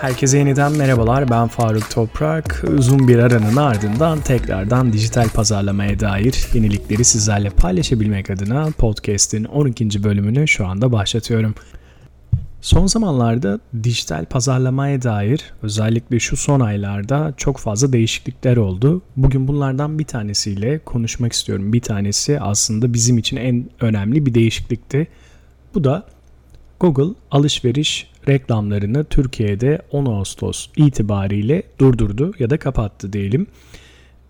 Herkese yeniden merhabalar. Ben Faruk Toprak. Uzun bir aranın ardından tekrardan dijital pazarlamaya dair yenilikleri sizlerle paylaşabilmek adına podcast'in 12. bölümünü şu anda başlatıyorum. Son zamanlarda dijital pazarlamaya dair özellikle şu son aylarda çok fazla değişiklikler oldu. Bugün bunlardan bir tanesiyle konuşmak istiyorum. Bir tanesi aslında bizim için en önemli bir değişiklikti. Bu da Google alışveriş reklamlarını Türkiye'de 10 Ağustos itibariyle durdurdu ya da kapattı diyelim.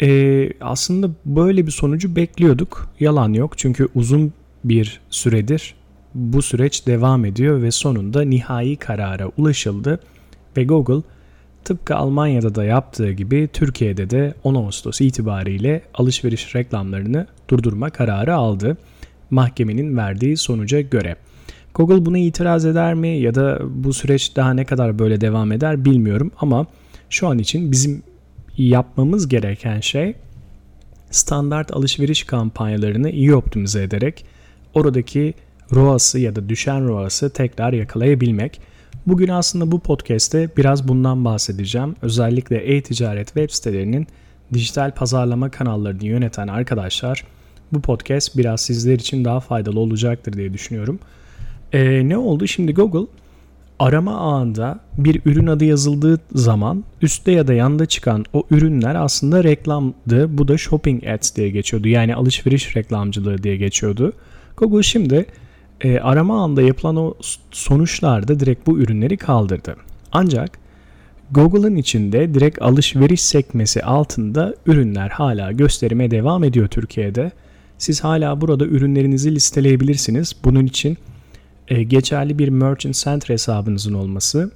Ee, aslında böyle bir sonucu bekliyorduk. Yalan yok çünkü uzun bir süredir bu süreç devam ediyor ve sonunda nihai karara ulaşıldı ve Google tıpkı Almanya'da da yaptığı gibi Türkiye'de de 10 Ağustos itibariyle alışveriş reklamlarını durdurma kararı aldı mahkemenin verdiği sonuca göre. Google buna itiraz eder mi ya da bu süreç daha ne kadar böyle devam eder bilmiyorum ama şu an için bizim yapmamız gereken şey standart alışveriş kampanyalarını iyi optimize ederek oradaki ROAS'ı ya da düşen ROAS'ı tekrar yakalayabilmek. Bugün aslında bu podcast'te biraz bundan bahsedeceğim. Özellikle e-ticaret web sitelerinin dijital pazarlama kanallarını yöneten arkadaşlar bu podcast biraz sizler için daha faydalı olacaktır diye düşünüyorum. Ee, ne oldu? Şimdi Google arama ağında bir ürün adı yazıldığı zaman üstte ya da yanda çıkan o ürünler aslında reklamdı. Bu da shopping ads diye geçiyordu. Yani alışveriş reklamcılığı diye geçiyordu. Google şimdi e, arama ağında yapılan o sonuçlarda direkt bu ürünleri kaldırdı. Ancak Google'ın içinde direkt alışveriş sekmesi altında ürünler hala gösterime devam ediyor Türkiye'de. Siz hala burada ürünlerinizi listeleyebilirsiniz. Bunun için e, geçerli bir Merchant Center hesabınızın olması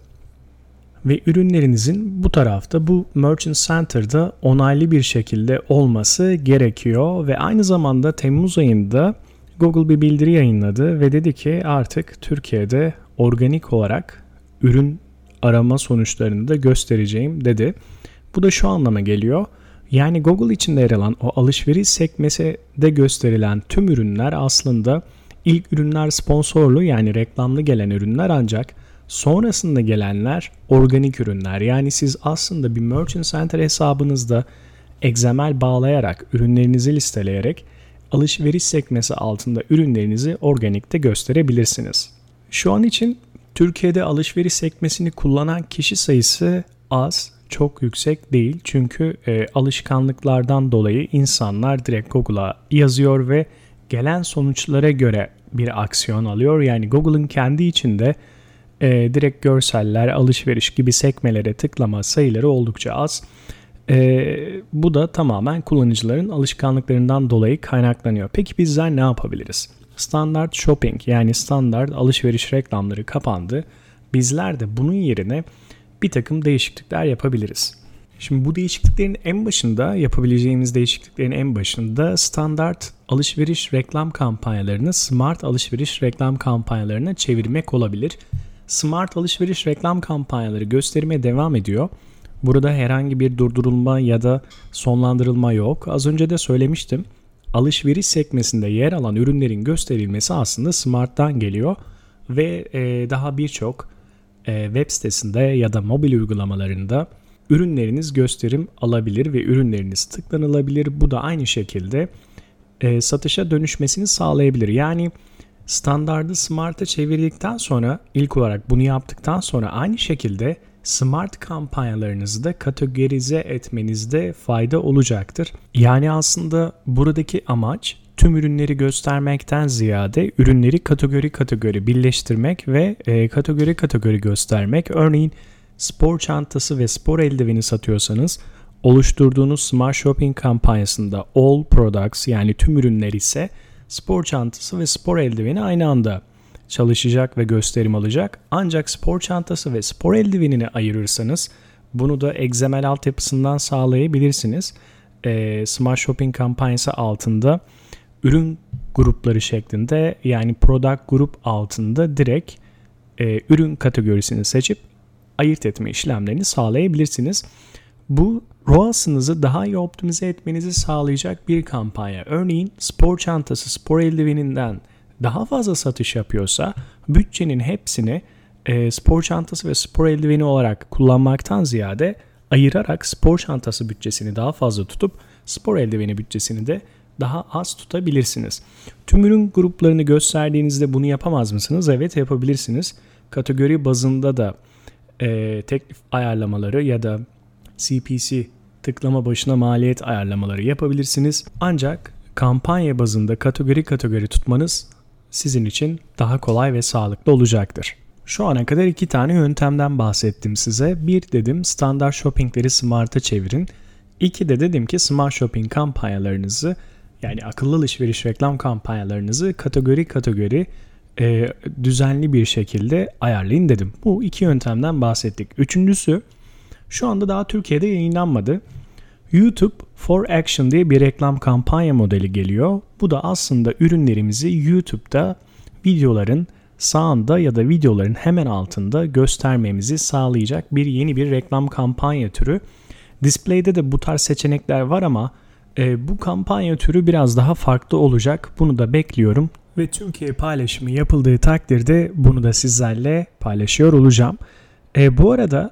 ve ürünlerinizin bu tarafta bu Merchant Center'da onaylı bir şekilde olması gerekiyor ve aynı zamanda Temmuz ayında Google bir bildiri yayınladı ve dedi ki artık Türkiye'de organik olarak ürün arama sonuçlarını da göstereceğim dedi. Bu da şu anlama geliyor. Yani Google içinde yer alan o alışveriş sekmesinde gösterilen tüm ürünler aslında ilk ürünler sponsorlu yani reklamlı gelen ürünler ancak sonrasında gelenler organik ürünler. Yani siz aslında bir Merchant Center hesabınızda XML bağlayarak ürünlerinizi listeleyerek alışveriş sekmesi altında ürünlerinizi organikte gösterebilirsiniz. Şu an için Türkiye'de alışveriş sekmesini kullanan kişi sayısı az, çok yüksek değil. Çünkü e, alışkanlıklardan dolayı insanlar direkt Google'a yazıyor ve gelen sonuçlara göre bir aksiyon alıyor. Yani Google'ın kendi içinde e, direkt görseller, alışveriş gibi sekmelere tıklama sayıları oldukça az. E, bu da tamamen kullanıcıların alışkanlıklarından dolayı kaynaklanıyor. Peki bizler ne yapabiliriz? Standart shopping yani standart alışveriş reklamları kapandı. Bizler de bunun yerine bir takım değişiklikler yapabiliriz. Şimdi bu değişikliklerin en başında yapabileceğimiz değişikliklerin en başında standart alışveriş reklam kampanyalarını smart alışveriş reklam kampanyalarına çevirmek olabilir. Smart alışveriş reklam kampanyaları gösterime devam ediyor. Burada herhangi bir durdurulma ya da sonlandırılma yok. Az önce de söylemiştim. Alışveriş sekmesinde yer alan ürünlerin gösterilmesi aslında Smart'tan geliyor ve e, daha birçok e, web sitesinde ya da mobil uygulamalarında ürünleriniz gösterim alabilir ve ürünleriniz tıklanılabilir. Bu da aynı şekilde e, satışa dönüşmesini sağlayabilir. Yani standardı smart'a çevirdikten sonra ilk olarak bunu yaptıktan sonra aynı şekilde smart kampanyalarınızı da kategorize etmenizde fayda olacaktır. Yani aslında buradaki amaç tüm ürünleri göstermekten ziyade ürünleri kategori kategori birleştirmek ve e, kategori kategori göstermek. Örneğin spor çantası ve spor eldiveni satıyorsanız oluşturduğunuz Smart Shopping kampanyasında All Products yani tüm ürünler ise spor çantası ve spor eldiveni aynı anda çalışacak ve gösterim alacak. Ancak spor çantası ve spor eldivenini ayırırsanız bunu da XML altyapısından sağlayabilirsiniz. E, Smart Shopping kampanyası altında ürün grupları şeklinde yani product grup altında direkt e, ürün kategorisini seçip ayırt etme işlemlerini sağlayabilirsiniz. Bu ROAS'ınızı daha iyi optimize etmenizi sağlayacak bir kampanya. Örneğin spor çantası, spor eldiveninden daha fazla satış yapıyorsa bütçenin hepsini e, spor çantası ve spor eldiveni olarak kullanmaktan ziyade ayırarak spor çantası bütçesini daha fazla tutup spor eldiveni bütçesini de daha az tutabilirsiniz. Tüm ürün gruplarını gösterdiğinizde bunu yapamaz mısınız? Evet yapabilirsiniz. Kategori bazında da e, teklif ayarlamaları ya da CPC tıklama başına maliyet ayarlamaları yapabilirsiniz. Ancak kampanya bazında kategori kategori tutmanız sizin için daha kolay ve sağlıklı olacaktır. Şu ana kadar iki tane yöntemden bahsettim size. Bir dedim standart shoppingleri smart'a çevirin. İki de dedim ki smart shopping kampanyalarınızı yani akıllı alışveriş reklam kampanyalarınızı kategori kategori e, düzenli bir şekilde ayarlayın dedim. Bu iki yöntemden bahsettik. Üçüncüsü şu anda daha Türkiye'de yayınlanmadı. YouTube for Action diye bir reklam kampanya modeli geliyor. Bu da aslında ürünlerimizi YouTube'da videoların sağında ya da videoların hemen altında göstermemizi sağlayacak bir yeni bir reklam kampanya türü. Display'de de bu tarz seçenekler var ama e, bu kampanya türü biraz daha farklı olacak. Bunu da bekliyorum ve Türkiye paylaşımı yapıldığı takdirde bunu da sizlerle paylaşıyor olacağım. E, bu arada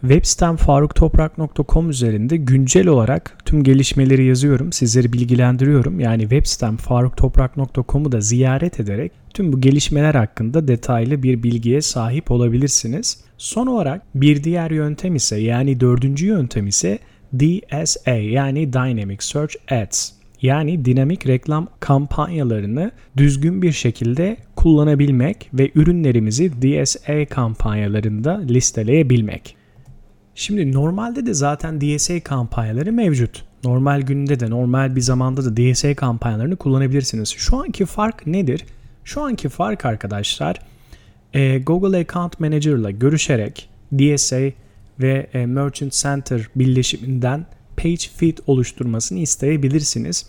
web sitem faruktoprak.com üzerinde güncel olarak tüm gelişmeleri yazıyorum. Sizleri bilgilendiriyorum. Yani web sitem faruktoprak.com'u da ziyaret ederek tüm bu gelişmeler hakkında detaylı bir bilgiye sahip olabilirsiniz. Son olarak bir diğer yöntem ise yani dördüncü yöntem ise DSA yani Dynamic Search Ads yani dinamik reklam kampanyalarını düzgün bir şekilde kullanabilmek ve ürünlerimizi DSA kampanyalarında listeleyebilmek. Şimdi normalde de zaten DSA kampanyaları mevcut. Normal günde de normal bir zamanda da DSA kampanyalarını kullanabilirsiniz. Şu anki fark nedir? Şu anki fark arkadaşlar e, Google Account Manager ile görüşerek DSA ve e, Merchant Center birleşiminden page feed oluşturmasını isteyebilirsiniz.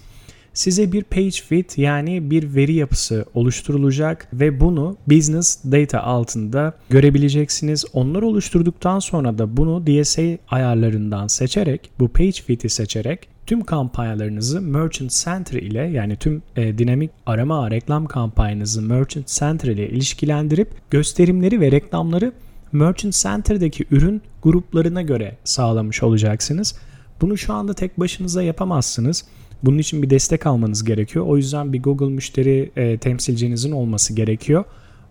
Size bir page feed yani bir veri yapısı oluşturulacak ve bunu business data altında görebileceksiniz. Onları oluşturduktan sonra da bunu DSA ayarlarından seçerek bu page feed'i seçerek tüm kampanyalarınızı Merchant Center ile yani tüm e, dinamik arama reklam kampanyanızı Merchant Center ile ilişkilendirip gösterimleri ve reklamları Merchant Center'daki ürün gruplarına göre sağlamış olacaksınız. Bunu şu anda tek başınıza yapamazsınız. Bunun için bir destek almanız gerekiyor. O yüzden bir Google müşteri e, temsilcinizin olması gerekiyor.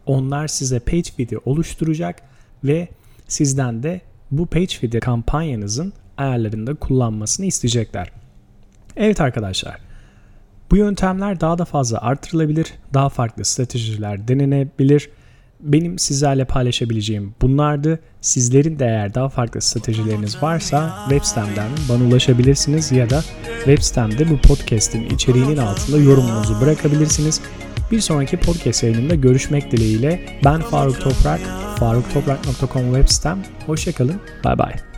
Onlar size page feed'i oluşturacak ve sizden de bu page feed'i kampanyanızın ayarlarında kullanmasını isteyecekler. Evet arkadaşlar. Bu yöntemler daha da fazla artırılabilir. Daha farklı stratejiler denenebilir. Benim sizlerle paylaşabileceğim bunlardı. Sizlerin de eğer daha farklı stratejileriniz varsa web sitemden bana ulaşabilirsiniz ya da web sitemde bu podcast'in içeriğinin altında yorumunuzu bırakabilirsiniz. Bir sonraki podcast yayınında görüşmek dileğiyle ben Faruk Toprak, faruktoprak.com web sitem. Hoşçakalın, bay bay.